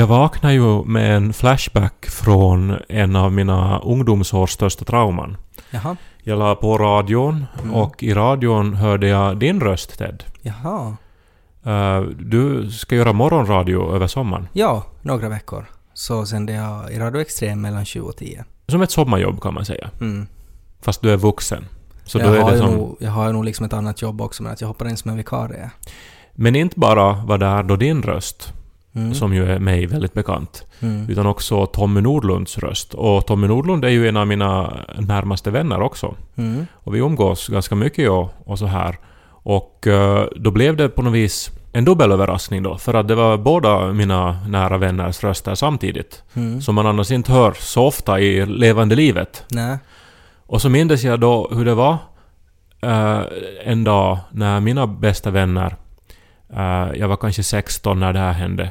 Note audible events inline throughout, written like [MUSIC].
Jag vaknade ju med en flashback från en av mina ungdomsårs största trauman. Jaha. Jag la på radion Mm. och i radion hörde jag din röst Ted. Jaha. Eh, du ska göra morgonradio över sommaren. Ja, några veckor. Så sände jag i Radio Extrem mellan 7 och 10. Som ett sommarjobb kan man säga. Mm. Fast du är vuxen. Så jag, då är har det som... nog, jag har nog liksom ett annat jobb också, men att jag hoppar in som en vikarie. Men inte bara var där då din röst, Mm. som ju är mig väldigt bekant, Mm. utan också Tommy Nordlunds röst. Och Tommy Nordlund är ju en av mina närmaste vänner också. Mm. Och vi umgås ganska mycket och, och så här. Och eh, då blev det på något vis en dubbel överraskning då, för att det var båda mina nära vänners röster samtidigt. Mm. Som man annars inte hör så ofta i levande livet. Nej. Och så mindes jag då hur det var eh, en dag när mina bästa vänner, eh, jag var kanske 16 när det här hände,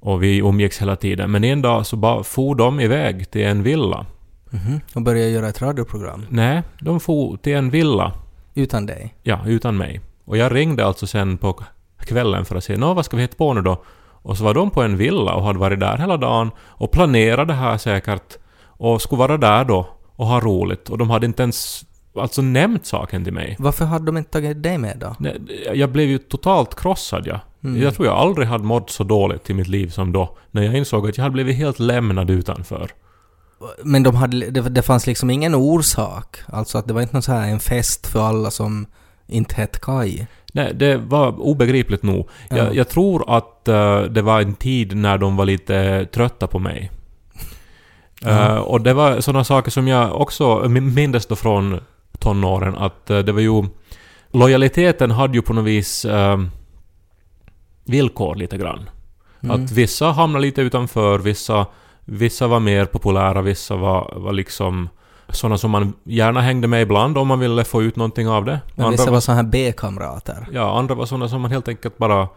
och vi umgicks hela tiden. Men en dag så bara for de iväg till en villa. Mhm. Och började göra ett radioprogram. Nej, de for till en villa, Utan dig. ja, utan mig. Och jag ringde alltså sen på kvällen för att säga nå vad ska vi hitta på nu då? Och så var de på en villa och hade varit där hela dagen och planerade det här säkert och skulle vara där då och ha roligt. Och de hade inte ens alltså nämnt saken till mig. Varför hade de inte tagit dig med då? Nej, jag blev ju totalt krossad ja. Mm. Jag tror jag aldrig hade mått så dåligt i mitt liv som då. När jag insåg att jag hade blivit helt lämnad utanför. Men de hade, det, det fanns liksom ingen orsak. Alltså att det var inte någon så här en fest för alla som inte hette Kai. Nej, det var obegripligt nog. Ja. Jag, jag tror att eh, det var en tid när de var lite trötta på mig. [LAUGHS] Eh, och det var sådana saker som jag också min- mindes då från tonåren att eh, det var ju... Lojaliteten hade ju på något vis eh, villkor lite grann. Mm. Att vissa hamnade lite utanför, vissa, vissa var mer populära, vissa var, var liksom sådana som man gärna hängde med ibland om man ville få ut någonting av det. Men Andra vissa var så här B-kamrater. Ja, andra var sådana som man helt enkelt bara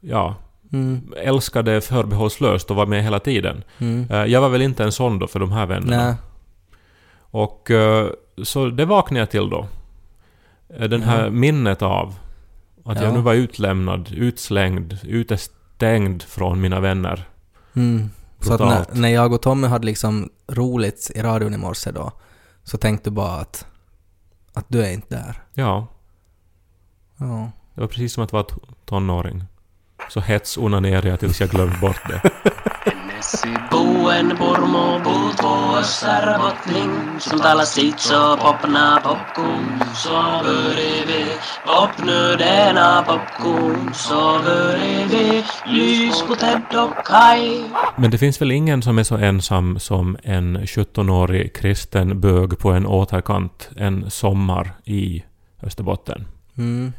ja, Mm. älskade förbehållslöst och var med hela tiden. Mm. Eh, Jag var väl inte en sån då för de här vännerna. Nej. Och eh, så det vaknade jag till då. Eh, Den här Ja. minnet av att Ja. jag nu var utlämnad, utslängd, utestängd från mina vänner. Mm. Så att när, när jag och Tommy hade liksom roligt i radion i morse då, så tänkte du bara att, att du är inte där. Ja, Ja. det var precis som att vara tonåring. Så hetsonanerade jag tills jag glömde bort det. [LAUGHS] Nessi buen purmo puuttuu össärbottning Som talar sitt så popna popcorn Så börjar vi Popnu denna popcorn Så börjar vi Lys på Ted och Kai Men det finns väl ingen som är så ensam som en 17-årig kristen bög på en återkant en sommar i Österbotten. Mm.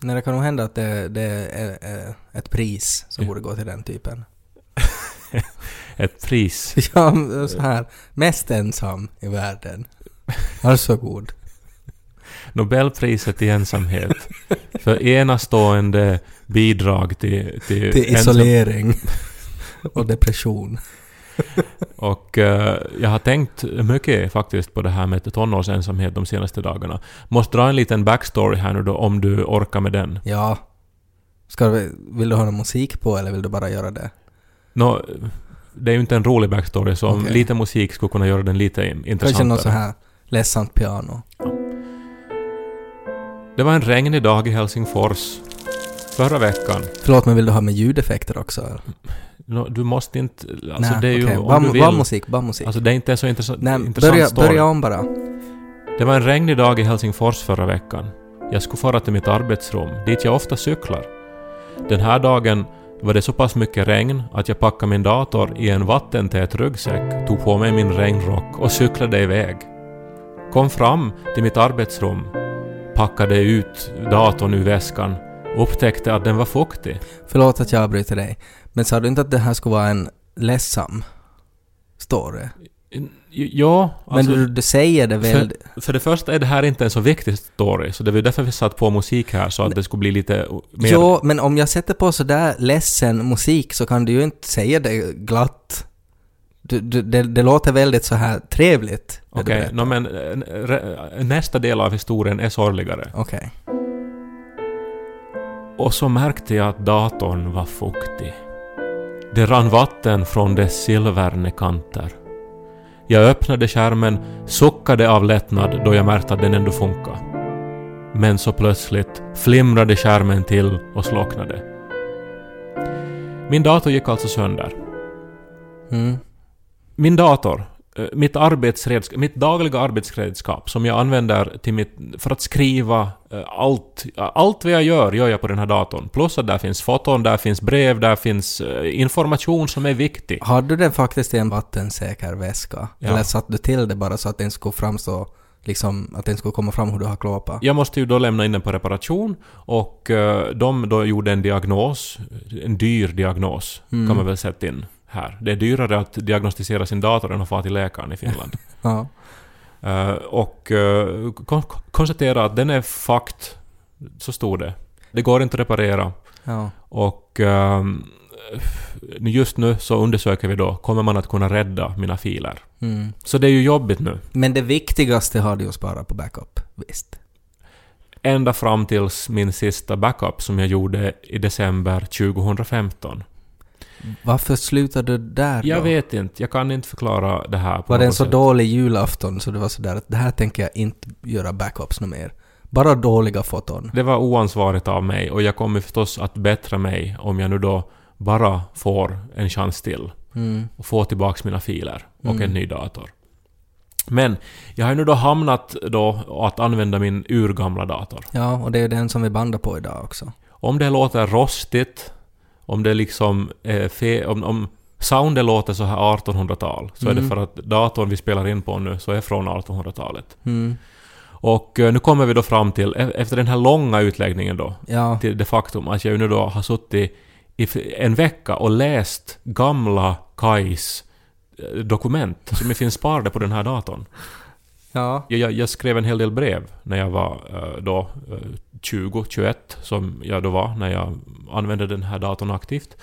Nej, det kan nog hända att det, det är, är ett pris som Ja. borde gå till den typen. [LAUGHS] Ett pris. [LAUGHS] Ja, så här. Mest ensam i världen. Varsågod. Nobelpriset i ensamhet. För enastående bidrag till, till, Till isolering. Och depression. Och eh, jag har tänkt mycket faktiskt på det här med tonårsensamhet de senaste dagarna. Måste dra en liten backstory här nu då om du orkar med den. Ja. Ska vi, vill du ha någon musik på eller vill du bara göra det? Nå, det är ju inte en rolig backstory så Okej. lite musik skulle kunna göra den lite intressantare. Kanske något så här ledsamt piano. Det var en regnig dag i Helsingfors förra veckan. Förlåt, men vill du ha med ljudeffekter också? eller? Nå, Du måste inte... Alltså Nej, det är ju... okej. om Bara- du vill, bara musik, bara musik. Alltså det är inte så intressant, Nej, intressant börja, story. börja om bara. Det var en regnig dag i Helsingfors förra veckan. Jag skulle fara till mitt arbetsrum, dit jag ofta cyklar. Den här dagen var det så pass mycket regn att jag packade min dator i en vattentät ryggsäck, tog på mig min regnrock och cyklade iväg. Kom fram till mitt arbetsrum, packade ut datorn ur väskan och upptäckte att den var fuktig. Förlåt att jag avbryter dig. Men sa du inte att det här skulle vara en ledsam story? Ja, alltså... men du, du säger det väl... För, för det första är det här inte en så viktig story, så det var därför vi satt på musik här, så att det skulle bli lite mer... Jo, men om jag sätter på sådär ledsen musik så kan du ju inte säga det glatt. Du, du, det, det låter väldigt så här trevligt. Okej, berättar. nå men eh, nästa del av historien är sorgligare. Okej. Och så märkte jag att datorn var fuktig. Det rann vatten från dess silverne kanter. Jag öppnade skärmen, suckade av lättnad då jag märkte att den ändå funkade. Men så plötsligt flimrade skärmen till och slocknade. Min dator gick alltså sönder. Mm. Min dator, mitt, arbetsredskap, mitt dagliga arbetsredskap som jag använder till mitt, för att skriva eh, allt, allt vad jag gör, gör jag på den här datorn. Plus att där finns foton, där finns brev, där finns eh, information som är viktig. Hade du den faktiskt i en vattensäker väska? Ja. Eller satte du till det bara så att den skulle framstå, liksom, att den skulle komma fram hur du har klåpat? Jag måste ju då lämna in den på reparation och eh, de då gjorde en diagnos, en dyr diagnos kan man väl sätta in här. Det är dyrare att diagnostisera sin dator än att få till läkaren i Finland. [LAUGHS] Ja. Eh, och uh, kon konstatera att den är fucked. Så stod det. Det går inte att reparera. ja. Och ehm, just nu så undersöker vi då, kommer man att kunna rädda mina filer? Mm. Så det är ju jobbigt nu. Men det viktigaste har du ju sparat på backup, visst? Ända fram tills min sista backup som jag gjorde i december 2015. Varför slutade du där Jag då? vet inte, jag kan inte förklara det här Var det en så sätt. dålig julafton så det var sådär att det här tänker jag inte göra backups något mer. Bara dåliga foton. Det var oansvarigt av mig och jag kommer förstås att bättra mig om jag nu då bara får en chans till Mm. och få tillbaks mina filer och Mm. en ny dator. Men jag har ju nu då hamnat då att använda min urgamla dator. Ja, och det är den som vi bandar på idag också. Om det låter rostigt, om det liksom är fe- om, om soundet låter så här 1800-tal, så är det Mm. för att datorn vi spelar in på nu så är från 1800-talet. Mm. Och eh, nu kommer vi då fram till, e- efter den här långa utläggningen då, Ja, till det faktum att jag nu då har suttit i en vecka och läst gamla Kais eh, dokument som finns sparade på den här datorn. ja. Jag, jag, skrev en hel del brev när jag var eh, då 20, 21 som jag då var när jag använde den här datorn aktivt.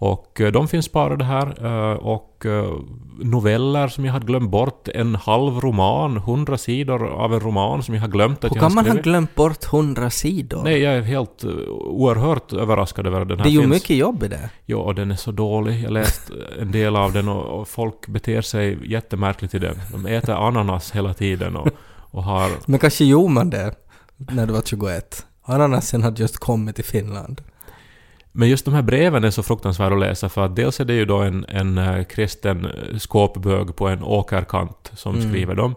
Och eh, de finns sparade här eh, och eh, noveller som jag hade glömt bort. En halv roman, 100 sidor av en roman som jag har glömt att Hur jag kan man ha glömt bort hundra sidor? Nej, jag är helt oerhört överraskad över att den här det är ju finns. mycket jobb i det. Ja, och den är så dålig. Jag läst en del av den och, och folk beter sig jättemärkligt i den. De äter ananas hela tiden och, och har... Men kanske gjorde man det när du var 21. Ananasen hade just kommit till Finland. Men just de här breven är så fruktansvärda att läsa för att dels är det ju då en, en eh, kristen eh, skåpbög på en åkerkant som Mm. skriver dem.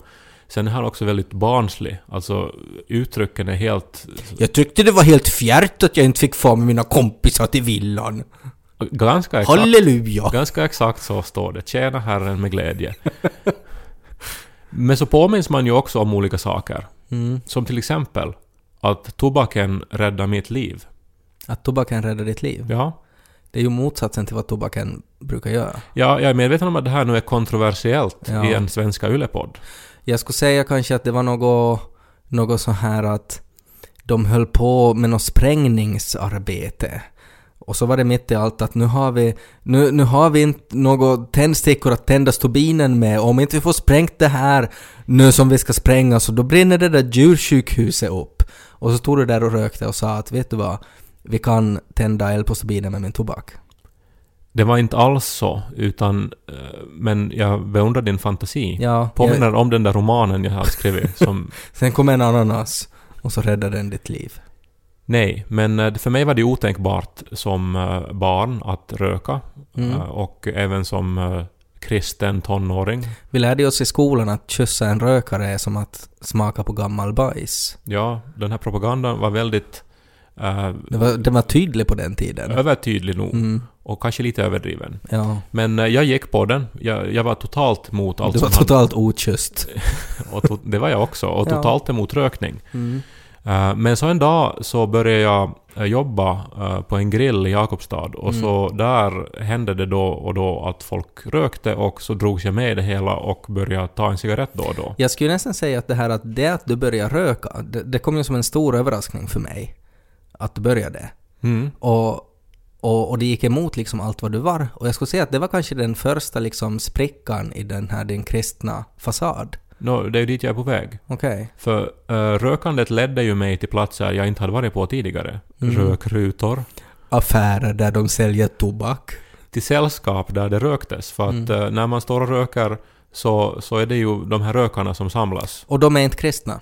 Sen är han också väldigt barnslig. Alltså uttrycken är helt... Jag tyckte det var helt fjärt att jag inte fick få med mina kompisar till villan. Ganska exakt, Halleluja! ganska exakt så står det. Tjäna Herren med glädje. [LAUGHS] Men så påminns man ju också om olika saker. Mm. Som till exempel att tobaken räddar mitt liv. Att tobaken räddar ditt liv. Ja. Det är ju motsatsen till vad tobaken brukar göra. ja, jag är medveten om att det här nu är kontroversiellt Ja. i en svenska yllepodd. Jag skulle säga kanske att det var något, något så här att de höll på med något sprängningsarbete. Och så var det mitt i allt att nu har vi, nu, nu har vi inte några tändstickor att tända stubinen med. Om inte vi får sprängt det här nu som vi ska spränga så då brinner det där djursjukhuset upp. Och så stod du där och rökte och sa att vet du vad, vi kan tända eld på stubinen med min tobak. Det var inte alls så, utan... eh, Men jag beundrar din fantasi. Ja, Påminner jag, om den där romanen jag har skrivit som... [LAUGHS] sen kom en ananas och så räddade den ditt liv. Nej, men eh, för mig var det otänkbart som eh, barn att röka. Mm. eh, Och även som kristen tonåring. Vi lärde oss i skolan att kyssa en rökare är som att smaka på gammal bajs. Ja, den här propagandan var väldigt... eh, Det var, den var tydlig på den tiden. övertydlig nog. Mm, Och kanske lite överdriven. ja. Men eh, jag gick på den. Jag, jag var totalt mot allt du var som totalt okysst. [LAUGHS] Och to, det var jag också. Och Ja. totalt emot rökning. Mm. Eh, Men så en dag så började jag eh, jobba eh, på en grill i Jakobstad och Mm. så där hände det då och då att folk rökte och så drogs jag med i det hela och började ta en cigarett då och då. Jag skulle nästan säga att det här att det att du började röka, det, det kom ju som en stor överraskning för mig. Att du började. Mm. Och, och, och det gick emot liksom allt vad du var. Och jag skulle säga att det var kanske den första liksom sprickan i den här din kristna fasad. Nå, det är ju dit jag är på väg. Okej. För uh, rökandet ledde ju mig till platser jag inte hade varit på tidigare. Mm. Rökrutor. Affärer där de säljer tobak. till sällskap där det röktes. För att Mm. eh, när man står och röker så, så är det ju de här rökarna som samlas. Och de är inte kristna.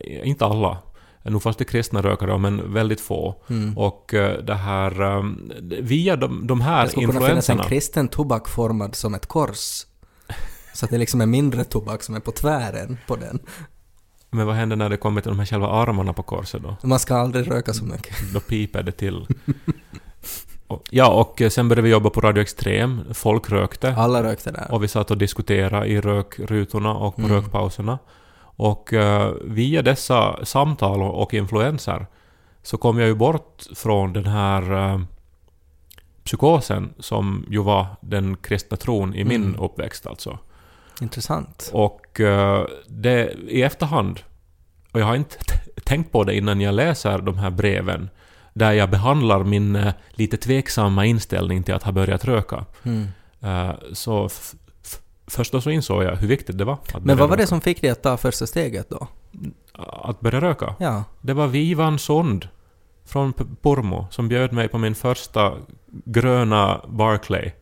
Eh, Inte alla. Nu fanns det kristna rökare, men väldigt få. Mm. Och det här... Via de, de här Det skulle kunna finnas en influenserna... kristen tobak formad som ett kors. Så att det liksom är mindre tobak som är på tvären på den. Men vad händer när det kommer till de här själva armarna på korset då? Man ska aldrig röka så mycket. Då piper det till. Och- Ja, och eh, sen började vi jobba på Radio Extrem. Folk rökte. Alla rökte där. Och vi satt och diskuterade i rökrutorna och på Mm. rökpauserna. Och eh, via dessa samtal och, influenser så kom jag ju bort från den här eh, psykosen som ju var den kristna tron i min Mm. uppväxt alltså. Intressant. Och eh, det i efterhand, och jag har inte tänkt på det innan jag läser de här breven, där jag behandlar min eh, lite tveksamma inställning till att ha börjat röka. Mm. Eh, så först då så insåg jag hur viktigt det var Men vad var det röka. som fick dig att ta första steget då? Att börja röka? Ja. Det var Vivan Sund från Pormo som bjöd mig på min första gröna Barclay.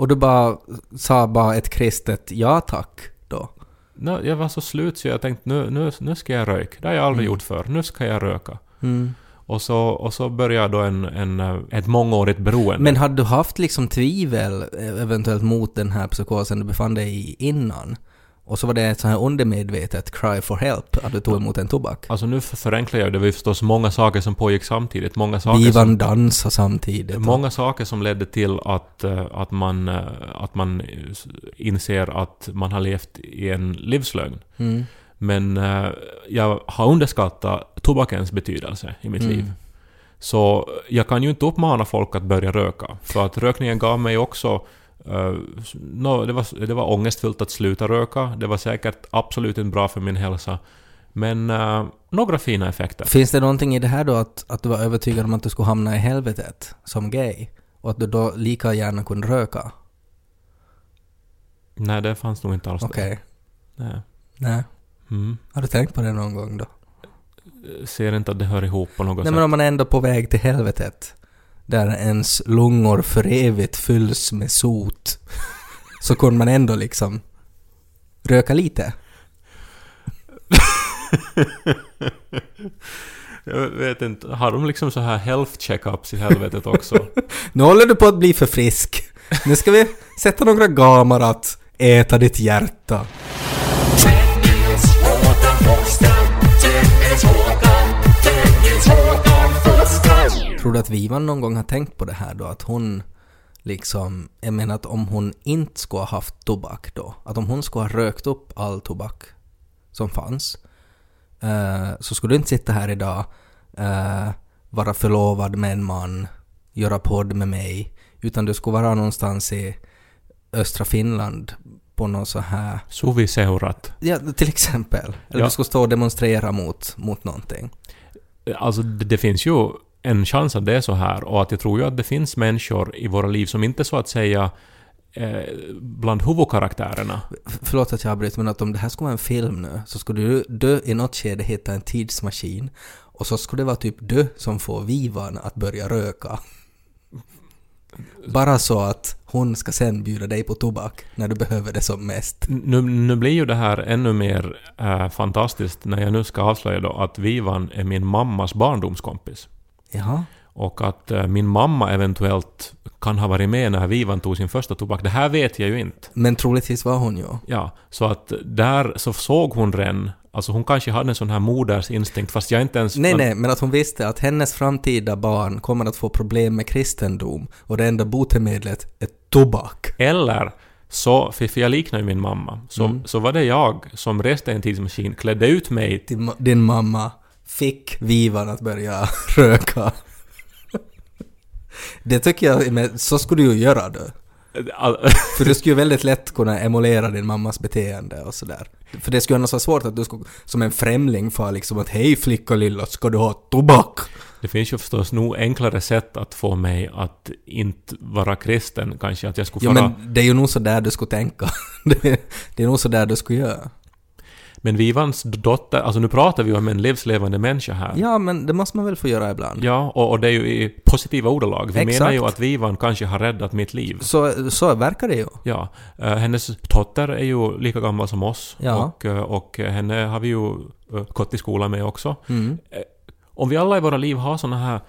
Och du bara sa bara ett kristet ja tack då? Nå, jag var så slut så jag tänkte nu, nu, nu ska jag röka. Det har jag aldrig Mm. gjort förr. Nu ska jag röka. Mm. Och så, och så började då en, en, ett mångårigt beroende. Men hade du haft liksom tvivel eh, eventuellt mot den här psykosen du befann dig i innan? Och så var det ett så här undermedvetet cry for help att du tog emot en tobak? Alltså nu för- förenklar jag det. var ju förstås många saker som pågick samtidigt. Många saker, Vivan som, dansa samtidigt. många saker som ledde till att, eh, att, man, eh, att man inser att man har levt i en livslögn. Mm. Men eh, jag har underskattat tobakens betydelse i mitt Mm. liv. Så jag kan ju inte uppmana folk att börja röka. För att rökningen gav mig också... eh, nå, det, var, det var ångestfullt att sluta röka. Det var säkert absolut inte bra för min hälsa. Men eh, några fina effekter. Finns det någonting i det här då att, att du var övertygad om att du skulle hamna i helvetet som gay? Och att du då lika gärna kunde röka? Nej, det fanns nog inte alls Okej. det. Nej. Nej. Mm. Har du tänkt på det någon gång då? Ser inte att det hör ihop på något Nej sätt. men om man är ändå på väg till helvetet. Där ens lungor för evigt fylls med sot. Så kunde man ändå liksom röka lite. Jag vet inte, har de liksom så här health checkups i helvetet också? [LAUGHS] Nu håller du på att bli för frisk. Nu ska vi sätta några gamar att äta ditt hjärta. Tror du att Vivan någon gång har tänkt på det här då? Att hon liksom, jag menar att om hon inte skulle ha haft tobak då, att om hon skulle ha rökt upp all tobak som fanns, eh, så skulle du inte sitta här idag, eh, vara förlovad med en man, göra podd med mig, utan du skulle vara någonstans i östra Finland på någon så här, Suviseurat. ja till exempel. Eller Ja. du skulle stå och demonstrera mot, mot någonting. Alltså det, det finns ju en chans att det är så här och att jag tror ju att det finns människor i våra liv som inte så att säga eh, bland huvudkaraktärerna. Förlåt att jag avbryter men att om det här skulle vara en film nu så skulle du, du i något skede hitta en tidsmaskin och så skulle det vara typ du som får Vivan att börja röka. Bara så att hon ska sen bjuda dig på tobak när du behöver det som mest. Nu, nu blir ju det här ännu mer eh, fantastiskt när jag nu ska avslöja då att Vivan är min mammas barndomskompis. Jaha. Och att eh, min mamma eventuellt kan ha varit med när Vivan tog sin första tobak. Det här vet jag ju inte. Men troligtvis var hon ju. Ja, så att där så såg hon redan, alltså hon kanske hade en sån här modersinstinkt fast jag inte ens... Nej, nej, men att hon visste att hennes framtida barn kommer att få problem med kristendom och det enda botemedlet är tobak. Eller så, för jag liknar ju min mamma, så, Mm. så var det jag som reste i en tidsmaskin, klädde ut mig Din, din mamma fick Vivan att börja [LAUGHS] röka. Det tycker jag, men så skulle du ju göra. All- [LAUGHS] För du skulle ju väldigt lätt kunna emulera din mammas beteende och sådär. För det skulle annars vara svårt att du skulle, som en främling få liksom att hej flicka lilla, ska du ha tobak? Det finns ju förstås nog enklare sätt att få mig att inte vara kristen, kanske att jag skulle Jo vara... men det är ju nog så där du skulle tänka. Det, [LAUGHS] det är nog så där du skulle göra. Men Vivans dotter, alltså nu pratar vi om en livslevande människa här. Ja, men det måste man väl få göra ibland. Ja, och, och det är ju i positiva ordalag. Vi Exakt. menar ju att Vivan kanske har räddat mitt liv. Så, så verkar det ju. Ja, eh, hennes dotter är ju lika gammal som oss Ja. och, eh, och henne har vi ju eh, gått i skolan med också. Mm. Om vi alla i våra liv har såna här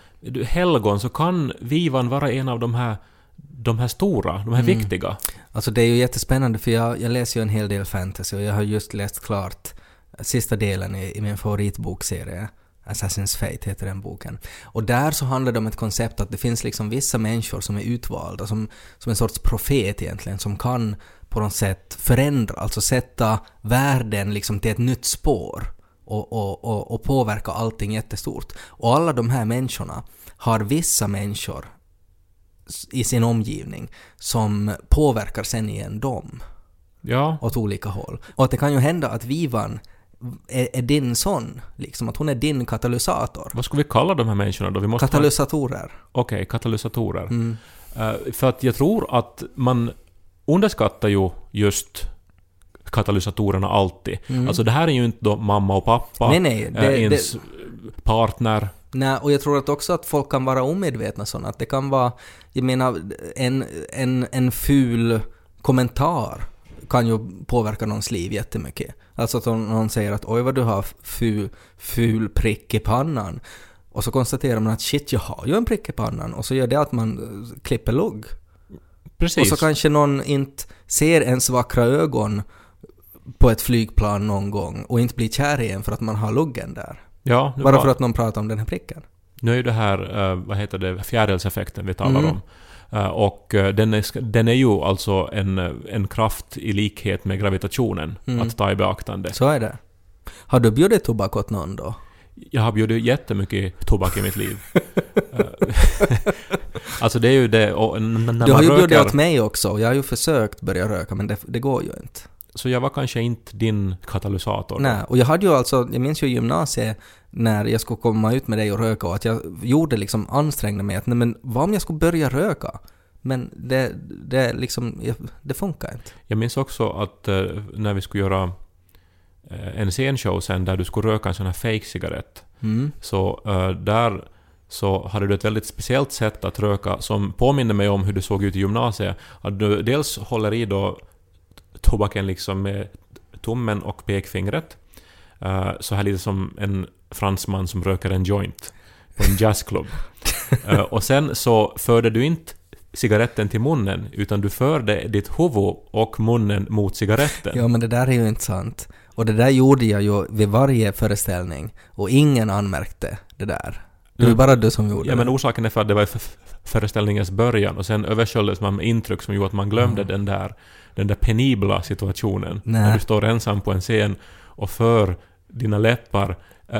helgon så kan Vivan vara en av de här, de här stora, de här Mm. viktiga. Alltså det är ju jättespännande för jag, jag läser ju en hel del fantasy och jag har just läst klart sista delen i, i min favoritbokserie. Assassin's Fate heter den boken. Och där så handlar det om ett koncept att det finns liksom vissa människor som är utvalda, som, som en sorts profet egentligen, som kan på något sätt förändra, alltså sätta världen liksom till ett nytt spår och, och, och, och påverka allting jättestort. Och alla de här människorna har vissa människor i sin omgivning som påverkar sen igen dem Ja, åt olika håll. Och att det kan ju hända att Vivan är, är din sån, liksom att hon är din katalysator. vad ska vi kalla de här människorna då? Vi måste ha- Katalysatorer. Okej, katalysatorer. Mm. Eh, för att jag tror att man underskattar ju just katalysatorerna alltid. Alltså det här är ju inte då mamma och pappa, Mm. Nej, nej, eh, det- ens partner. Nej, och jag tror att också att folk kan vara omedvetna sådana. Att det kan vara, jag menar, en, en, en ful kommentar kan ju påverka någons liv jättemycket. Alltså att någon säger att oj vad du har ful, ful prick i pannan. Och så konstaterar man att shit, jag har ju en prick i pannan. Och så gör det att man eh, klipper lugg. Precis. Och så kanske någon inte ser ens vackra ögon på ett flygplan någon gång och inte blir kär igen för att man har luggen där. Ja, Bara var- för att någon pratar om den här pricken. Nu är ju det här, eh, vad heter det, fjärilseffekten vi talar Mm. om. Eh, och eh, den är, den är ju alltså en, en kraft i likhet med gravitationen Mm. att ta i beaktande. Så är det. Har du bjudit tobak åt någon då? Jag har bjudit jättemycket tobak i mitt liv. [LAUGHS] [LAUGHS] Alltså det är ju det, och när du har ju bjudit röker, åt mig också jag har ju försökt börja röka men det, det går ju inte. så jag var kanske inte din katalysator. då. Nej, och jag hade ju alltså, jag minns ju i gymnasiet när jag skulle komma ut med dig och röka och att jag gjorde liksom ansträngde mig att nej men vad om jag skulle börja röka? Men det, det liksom, det funkar inte. Jag minns också att eh, när vi skulle göra eh, en scenshow sen där du skulle röka en sån här fake-cigarett Mm. Så eh, där så hade du ett väldigt speciellt sätt att röka som påminner mig om hur du såg ut i gymnasiet. Att du dels håller i då tobaken liksom med tummen och pekfingret. så här lite som en fransman som röker en joint på en jazzklubb. [LAUGHS] Eh, och sen så förde du inte cigaretten till munnen, utan du förde ditt huvud och munnen mot cigaretten. Ja men det där är ju inte sant. Och det där gjorde jag ju vid varje föreställning och ingen anmärkte det där. Det var Mm. bara du som gjorde Ja, men det. orsaken är för att det var föreställningens början och sen översköljdes man med intryck som gjorde att man glömde den där, den där penibla situationen. Nej. När du står ensam på en scen och för dina läppar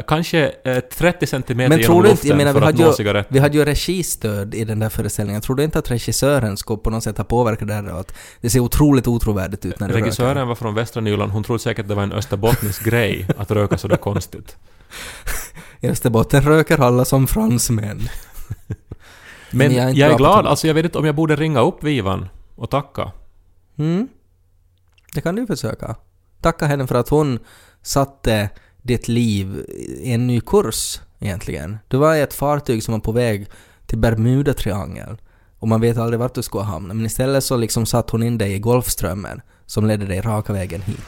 kanske eh, 30 centimeter Men tror du inte, jag menar vi att hade, ju, vi hade ju registöd i den där föreställningen. Tror du inte att regissören skulle på något sätt ha påverkat det här och att det ser otroligt otrovärdigt ut när röker? Regissören var från västra Nyland, hon trodde säkert det var en österbottnisk [LAUGHS] grej att röka sådär konstigt. [LAUGHS] I Österbotten röker alla som fransmän. [LAUGHS] Men jag är jag är, glad, alltså jag vet inte om jag borde ringa upp Vivan och tacka. Mm. Det kan du försöka. Tacka henne för att hon satte ditt liv i en ny kurs egentligen. Du var i ett fartyg som var på väg till Bermudatriangeln och man vet aldrig vart du skulle hamna men istället så liksom satt hon in dig i Golfströmmen som ledde dig raka vägen hit.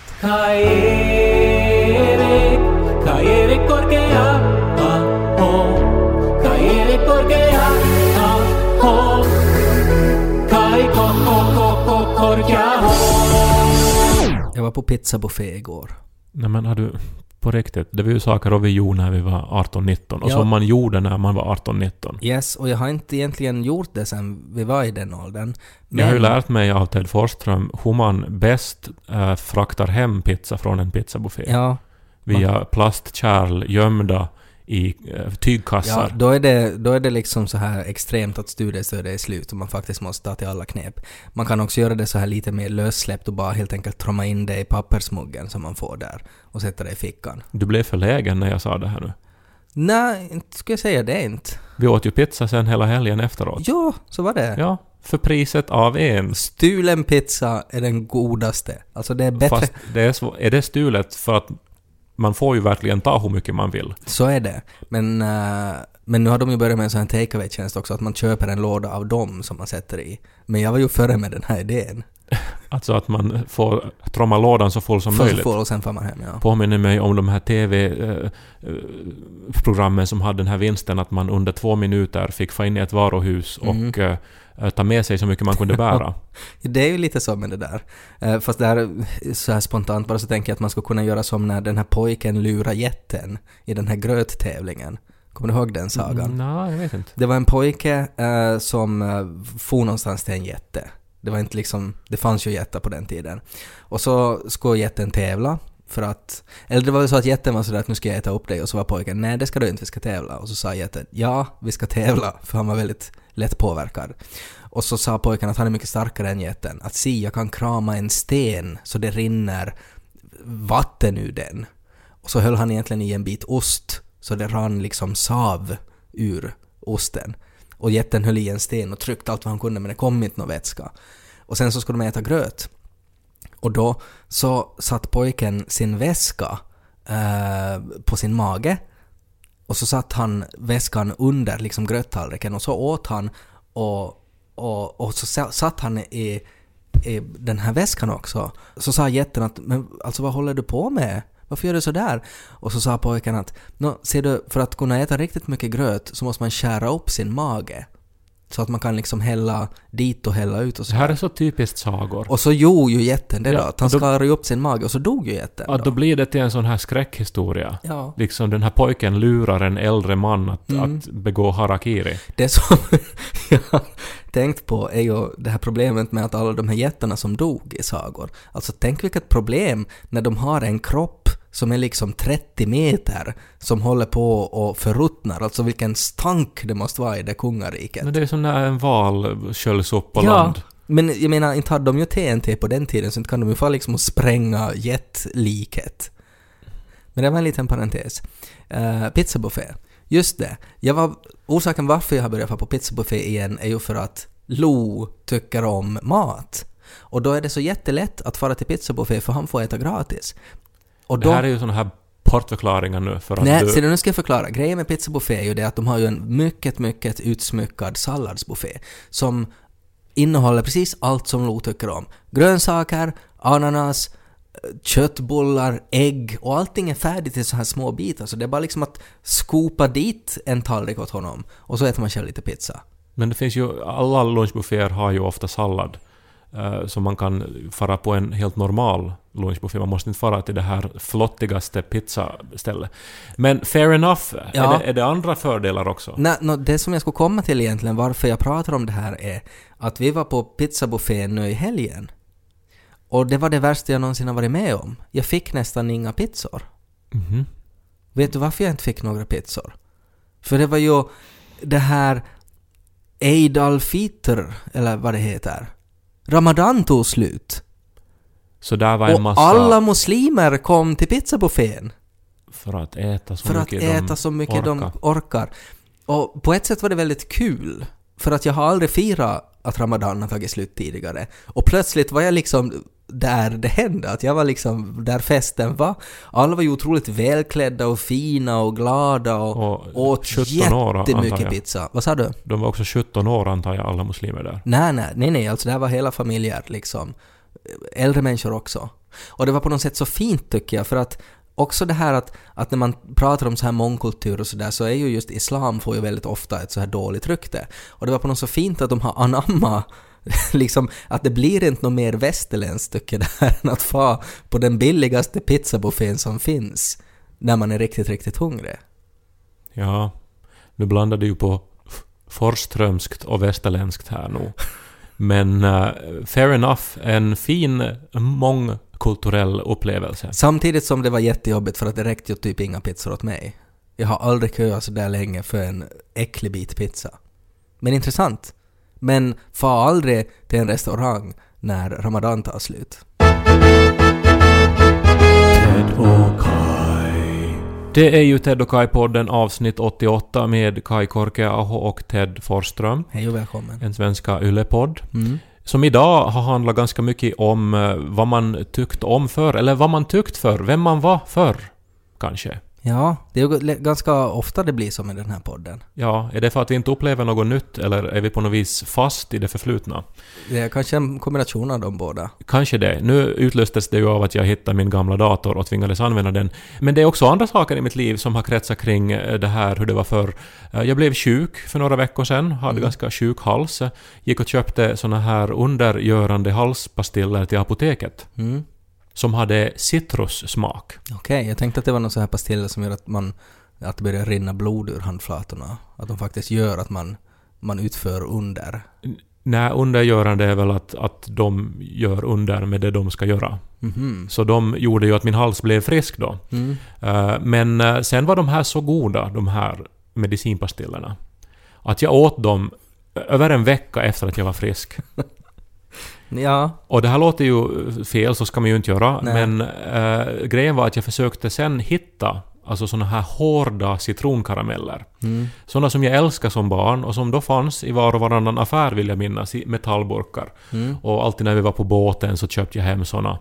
Jag var på pizzabuffé igår. Nej men har du... På riktigt, det var ju saker vi gjorde när vi var 18-19 och Ja. som man gjorde när man var 18-19. Yes, och jag har inte egentligen gjort det sen vi var i den åldern. Jag har ju lärt mig av Ted Forsström hur man bäst äh, fraktar hem pizza från en pizzabuffé. Ja, Via plastkärl gömda i Ja, tygkassar. då är, det, då är det liksom så här extremt att studiestödet är slut och man faktiskt måste ta till alla knep. Man kan också göra det så här lite mer lössläppt och bara helt enkelt tromma in det i pappersmuggen som man får där och sätta det i fickan. Du blev förlägen när jag sa det här nu. Nej, inte skulle jag säga det inte. Vi åt ju pizza sen hela helgen efteråt. Jo, så var det. Ja, för priset av en. Stulen pizza är den godaste. Alltså det är bättre. Fast det är, är det stulet för att man får ju verkligen ta hur mycket man vill. Så är det. Men, eh, men nu har de ju börjat med en sån här take away-tjänst också, att man köper en låda av dem som man sätter i. Men jag var ju före med den här idén. [LAUGHS] Alltså att man får tromma lådan så full som Först möjligt. får och sen får man hem, ja. Påminner mig om de här TV-programmen som hade den här vinsten att man under två minuter fick få in i ett varuhus Mm. och eh, ta med sig så mycket man kunde bära. [LAUGHS] Det är ju lite så med det där. Eh, Fast det här, så här spontant bara så tänker jag att man skulle kunna göra som när den här pojken lurar jätten i den här gröttävlingen. Kommer du ihåg den sagan? Mm, Nej, jag vet inte. Det var en pojke eh, som eh, for någonstans till en jätte. Det var inte liksom, det fanns ju jättar på den tiden. Och så skulle jätten tävla för att, eller det var väl så att jätten var sådär att nu ska jag äta upp dig och så var pojken nej det ska du inte, vi ska tävla. Och så sa jätten ja, vi ska tävla, [LAUGHS] för han var väldigt lätt påverkad. Och så sa pojken att han är mycket starkare än jätten. Att si, jag kan krama en sten så det rinner vatten ur den. Och så höll han egentligen i en bit ost så det rann liksom sav ur osten. Och jätten höll i en sten och tryckte allt vad han kunde men det kom inte någon vätska. Och sen så skulle de äta gröt. Och då så satt pojken sin väska eh, på sin mage och så satt han väskan under liksom gröttallriken och så åt han och, och, och så satt han i, i den här väskan också. Så sa jätten att men alltså vad håller du på med? Varför gör du sådär?” Och så sa pojken att Nå, ser du, för att kunna äta riktigt mycket gröt så måste man skära upp sin mage. Så att man kan liksom hälla dit och hälla ut och så Det här är så typiskt sagor. Och så gjorde ju jätten det då, Ja, att han då- skar upp sin mage och så dog ju jätten Att då blir det till en sån här skräckhistoria. Ja. Liksom den här pojken lurar en äldre man att, Mm. att begå harakiri. Det som [LAUGHS] jag tänkt på är ju det här problemet med att alla de här jättarna som dog i sagor. Alltså tänk vilket problem när de har en kropp som är liksom 30 meter som håller på och förruttnar. Alltså vilken stank det måste vara i det kungariket. Men det är som när en val sköljs upp på ja, land. men jag menar inte hade de ju TNT på den tiden så inte kan de ju få liksom spränga jetliket. Men det var en liten parentes. Uh, pizzabuffé. Just det. Jag var, orsaken varför jag har börjat få på pizzabuffé igen är ju för att Lo tycker om mat. Och då är det så jättelätt att fara till pizzabuffé för han får äta gratis. Och Det då, här är ju såna här portförklaringar nu för att Nej, du... du, nu ska jag förklara. Grejen med pizzabuffé är ju det att de har ju en mycket, mycket utsmyckad salladsbuffé som innehåller precis allt som Lo tycker om. Grönsaker, ananas, köttbullar, ägg och allting är färdigt i så här små bitar så det är bara liksom att skopa dit en tallrik åt honom och så äter man själv lite pizza. Men det finns ju... Alla lunchbufféer har ju ofta sallad. Eh, så man kan fara på en helt normal lunchbuffé. Man måste inte fara till det här flottigaste pizzastället. Men fair enough. Ja. Är, det, är det andra fördelar också? Nej, nå, det som jag skulle komma till egentligen, varför jag pratar om det här är att vi var på pizzabuffén nu i helgen. Och det var det värsta jag någonsin har varit med om. Jag fick nästan inga pizzor. Mhm. Vet du varför jag inte fick några pizzor? För det var ju det här Eid al-Fitr, eller vad det heter. Ramadan tog slut. Så där var en Och massa... alla muslimer kom till pizzabuffén. För att äta så för att mycket äta de så mycket orkar. de orkar. Och på ett sätt var det väldigt kul. För att jag har aldrig firat att Ramadan har tagit slut tidigare. Och plötsligt var jag liksom där det hände, att jag var liksom där festen var. Alla var ju otroligt välklädda och fina och glada och, Och åt 17 år, jättemycket pizza. Vad sa du? De var också 17 år antar jag, alla muslimer där. Nej, nej, nej, nej, alltså det här var hela familjer liksom. Äldre människor också. Och det var på något sätt så fint tycker jag, för att också det här att, att när man pratar om så här mångkultur och sådär så är ju just islam får ju väldigt ofta ett så här dåligt rykte. Och det var på något så fint att de har anamma [LAUGHS] liksom att det blir inte något mer västerländskt tycker jag än att få på den billigaste pizzabuffén som finns när man är riktigt, riktigt hungrig. Ja, nu blandar du ju på forströmskt och västerländskt här nu. Men eh, fair enough, en fin mångkulturell upplevelse. Samtidigt som det var jättejobbigt för att det räckte ju typ inga pizzor åt mig. Jag har aldrig köat så där länge för en äcklig bit pizza. Men intressant. Men far aldrig till en restaurang när Ramadan tar slut. Ted och Kai. Det är ju Ted och Kai-podden avsnitt 88 med Kai Korkeaho och Ted Forsström. Hej och välkommen. En svenska yllepodd. Mm. Som idag har handlat ganska mycket om eh, vad man tyckt om för eller vad man tyckt för, vem man var förr. kanske. Ja, det är ganska ofta det blir så med den här podden. Ja, är det för att vi inte upplever något nytt eller är vi på något vis fast i det förflutna? Det är kanske en kombination av de båda. Kanske det. Nu utlöstes det ju av att jag hittade min gamla dator och tvingades använda den. Men det är också andra saker i mitt liv som har kretsat kring eh, det här hur det var förr. Eh, Jag blev sjuk för några veckor sedan, hade ganska sjuk hals. Gick och köpte såna här undergörande halspastiller till apoteket. Mm. Som hade citrussmak. Okej, jag tänkte att det var någon sån här pastiller som gör att man att det börjar rinna blod ur handflatorna. Att de faktiskt gör att man, man utför under. Nej, undergörande är väl att, att de gör under med det de ska göra. Mhm. Så de gjorde ju att min hals blev frisk då. Mm. Eh, Men eh, sen var de här så goda, de här medicinpastillerna, att jag åt dem över en vecka efter att jag var frisk. [LAUGHS] Ja, Och det här låter ju fel, så ska man ju inte göra, Nej. men eh, grejen var att jag försökte sen hitta alltså såna här hårda citronkarameller. mm. Såna som jag älskade som barn och som då fanns i var och varannan affär vill jag minnas, i metallburkar. Mm. Och alltid när vi var på båten så köpte jag hem såna.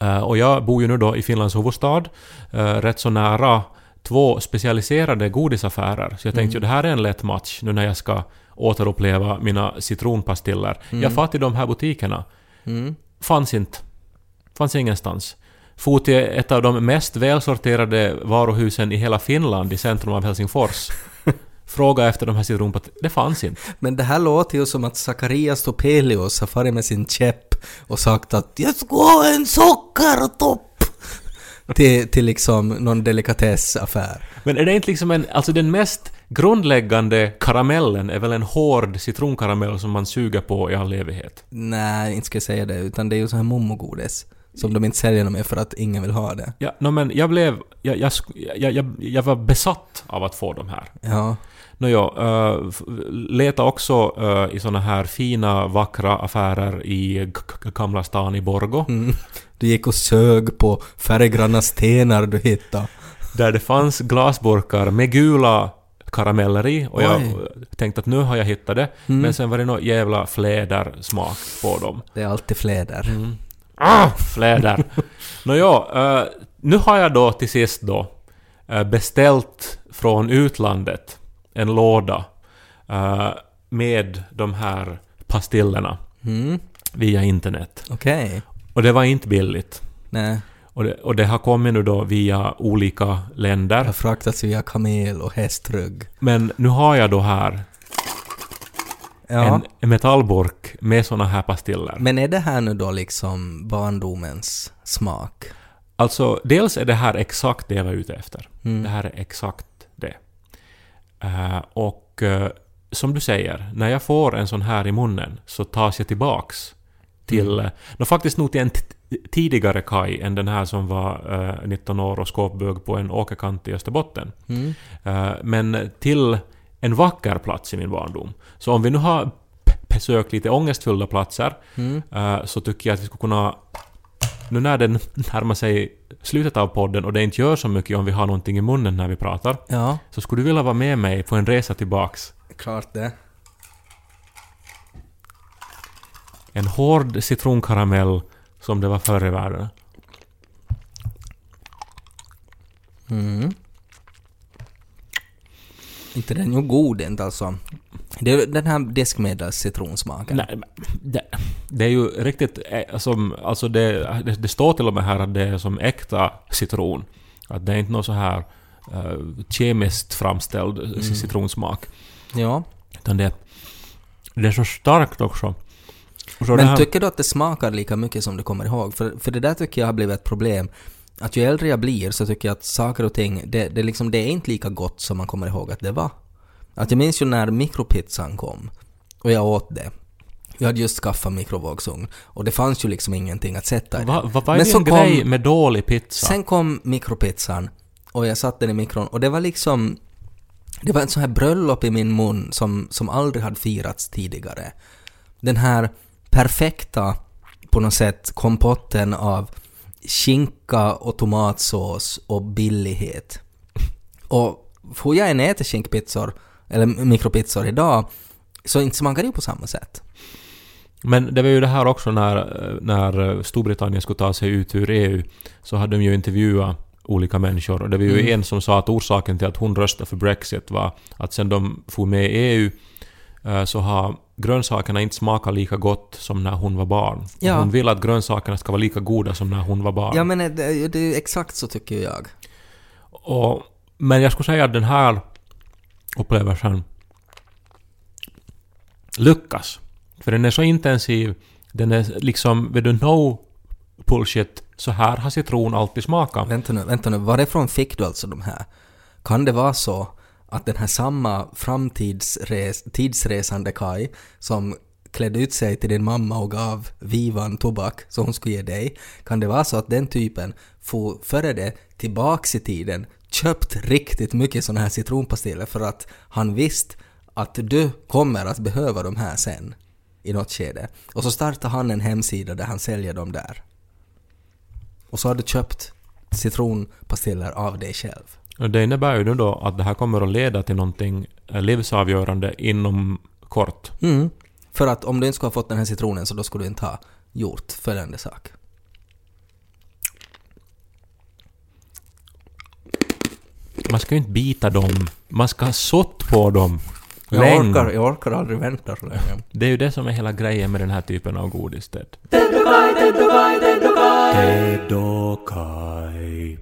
Eh, och jag bor ju nu då i Finlands huvudstad, eh, rätt så nära två specialiserade godisaffärer. Så jag tänkte ju det här är en lätt match nu när jag ska återuppleva mina citronpastiller. Jag far till de här butikerna. Mm. Fanns inte. Fanns ingenstans. For till ett av de mest välsorterade varuhusen i hela Finland i centrum av Helsingfors. [LAUGHS] Fråga efter de här citronpastillerna. Det fanns inte. Men det här låter ju som att Zacharias Topelius har farit med sin käpp och sagt att jag ska ha en sockertopp [LAUGHS] till, till liksom någon delikatessaffär. Men är det inte liksom en... Alltså den mest grundläggande karamellen är väl en hård citronkaramell som man suger på i all evighet? Nej, inte ska jag säga det, utan det är ju så här mommogodis som de inte säljer något mer för att ingen vill ha det. Ja, no, men jag blev... Jag, jag, jag, jag, var besatt av att få de här. Ja. Nåja, uh, f- leta också uh, i såna här fina, vackra affärer i Gamla stan i Borgo. Mm. Du gick och sög på färggranna stenar du hittade. Där det fanns glasburkar med gula karameller i och jag Oj. tänkte att nu har jag hittat det. Mm. Men sen var det någon jävla flädersmak på dem. Det är alltid fläder. Mm. Ah, fläder! [LAUGHS] Nåja, uh, nu har jag då till sist då eh, beställt från utlandet en låda eh, med de här pastillerna Mm. via internet. Okej. Och det var inte billigt. Nej, Och det, och det har kommit nu då via olika det har länder. fraktats via kamel och hästrygg. Men nu har jag då här Ja. en, metallburk med såna här pastiller. Men är det här nu då liksom barndomens smak? Alltså, dels är det här exakt det jag var ute efter. Mm. Det här är exakt det. Eh, och eh, som du säger, när jag får en sån här i munnen så tas jag tillbaks till... Mm. No, faktiskt nog till en tidigare kaj än den här som var eh, 19 år och skåpbög på en åkerkant i Österbotten. Mm. Eh, men till en vacker plats i min barndom. Så om vi nu har besökt lite ångestfyllda platser Mm. eh, så tycker jag att vi skulle kunna... Nu när det närmar sig slutet av podden och det inte gör så mycket om vi har någonting i munnen när vi pratar, Ja, så skulle du vilja vara med mig på en resa tillbaks. klart det. En hård citronkaramell som det var förr i världen. Mm. Inte den är god inte alltså. Det är den här diskmedels citronsmaken. Nej, det, det är ju riktigt... eh, Som, alltså det, det, det står till och med här att det är som äkta citron. Att det är inte någon så här eh, kemiskt framställd citronsmak. Ja. Utan det, det är så starkt också. Men tycker du att det smakar lika mycket som du kommer ihåg? För, för det där tycker jag har blivit ett problem. Att ju äldre jag blir så tycker jag att saker och ting, det, det, liksom, det är inte lika gott som man kommer ihåg att det var. Att jag minns ju när mikropizzan kom och jag åt det. Jag hade just skaffat mikrovågsugn och det fanns ju liksom ingenting att sätta i den. va, vad är Men kom- grej med dålig pizza? Sen kom mikropizzan och jag satte den i mikron och det var liksom... Det var en sån här bröllop i min mun som, som aldrig hade firats tidigare. Den här perfekta, på något sätt, kompotten av skinka och tomatsås och billighet. Och får jag en äter skinkpizzor, eller mikropizzor idag, så inte smakar det på samma sätt. Men det var ju det här också när, när Storbritannien skulle ta sig ut ur EU. Så hade de ju intervjuat olika människor. Och det var ju Mm. en som sa att orsaken till att hon röstade för Brexit var att sen de for med i EU eh, så har grönsakerna inte smakat lika gott som när hon var barn. Ja. Hon vill att grönsakerna ska vara lika goda som när hon var barn. Ja men det, det är exakt så tycker jag. Och, men jag skulle säga att den här upplevelsen lyckas. För den är så intensiv, den är liksom, vet du, no bullshit, så här har citron alltid smakat. Vänta nu, vänta nu, varifrån fick du alltså de här? Kan det vara så att den här samma framtidsresande Kai som klädde ut sig till din mamma och gav Vivan tobak som hon skulle ge dig, kan det vara så att den typen får före det tillbaks i tiden köpt riktigt mycket såna här citronpastiller för att han visste att du kommer att behöva de här sen i något skede. Och så startar han en hemsida där han säljer dem där. Och så har du köpt citronpastiller av dig själv. Och det innebär ju då att det här kommer att leda till någonting eh, livsavgörande inom kort. Mm. För att om du inte skulle ha fått den här citronen så då skulle du inte ha gjort följande sak. Man ska ju inte bita dem, man ska ha sått på dem. Jag orkar, jag orkar aldrig vänta så länge. [LAUGHS] Det är ju det som är hela grejen med den här typen av godis. Ted. Ted och Kai,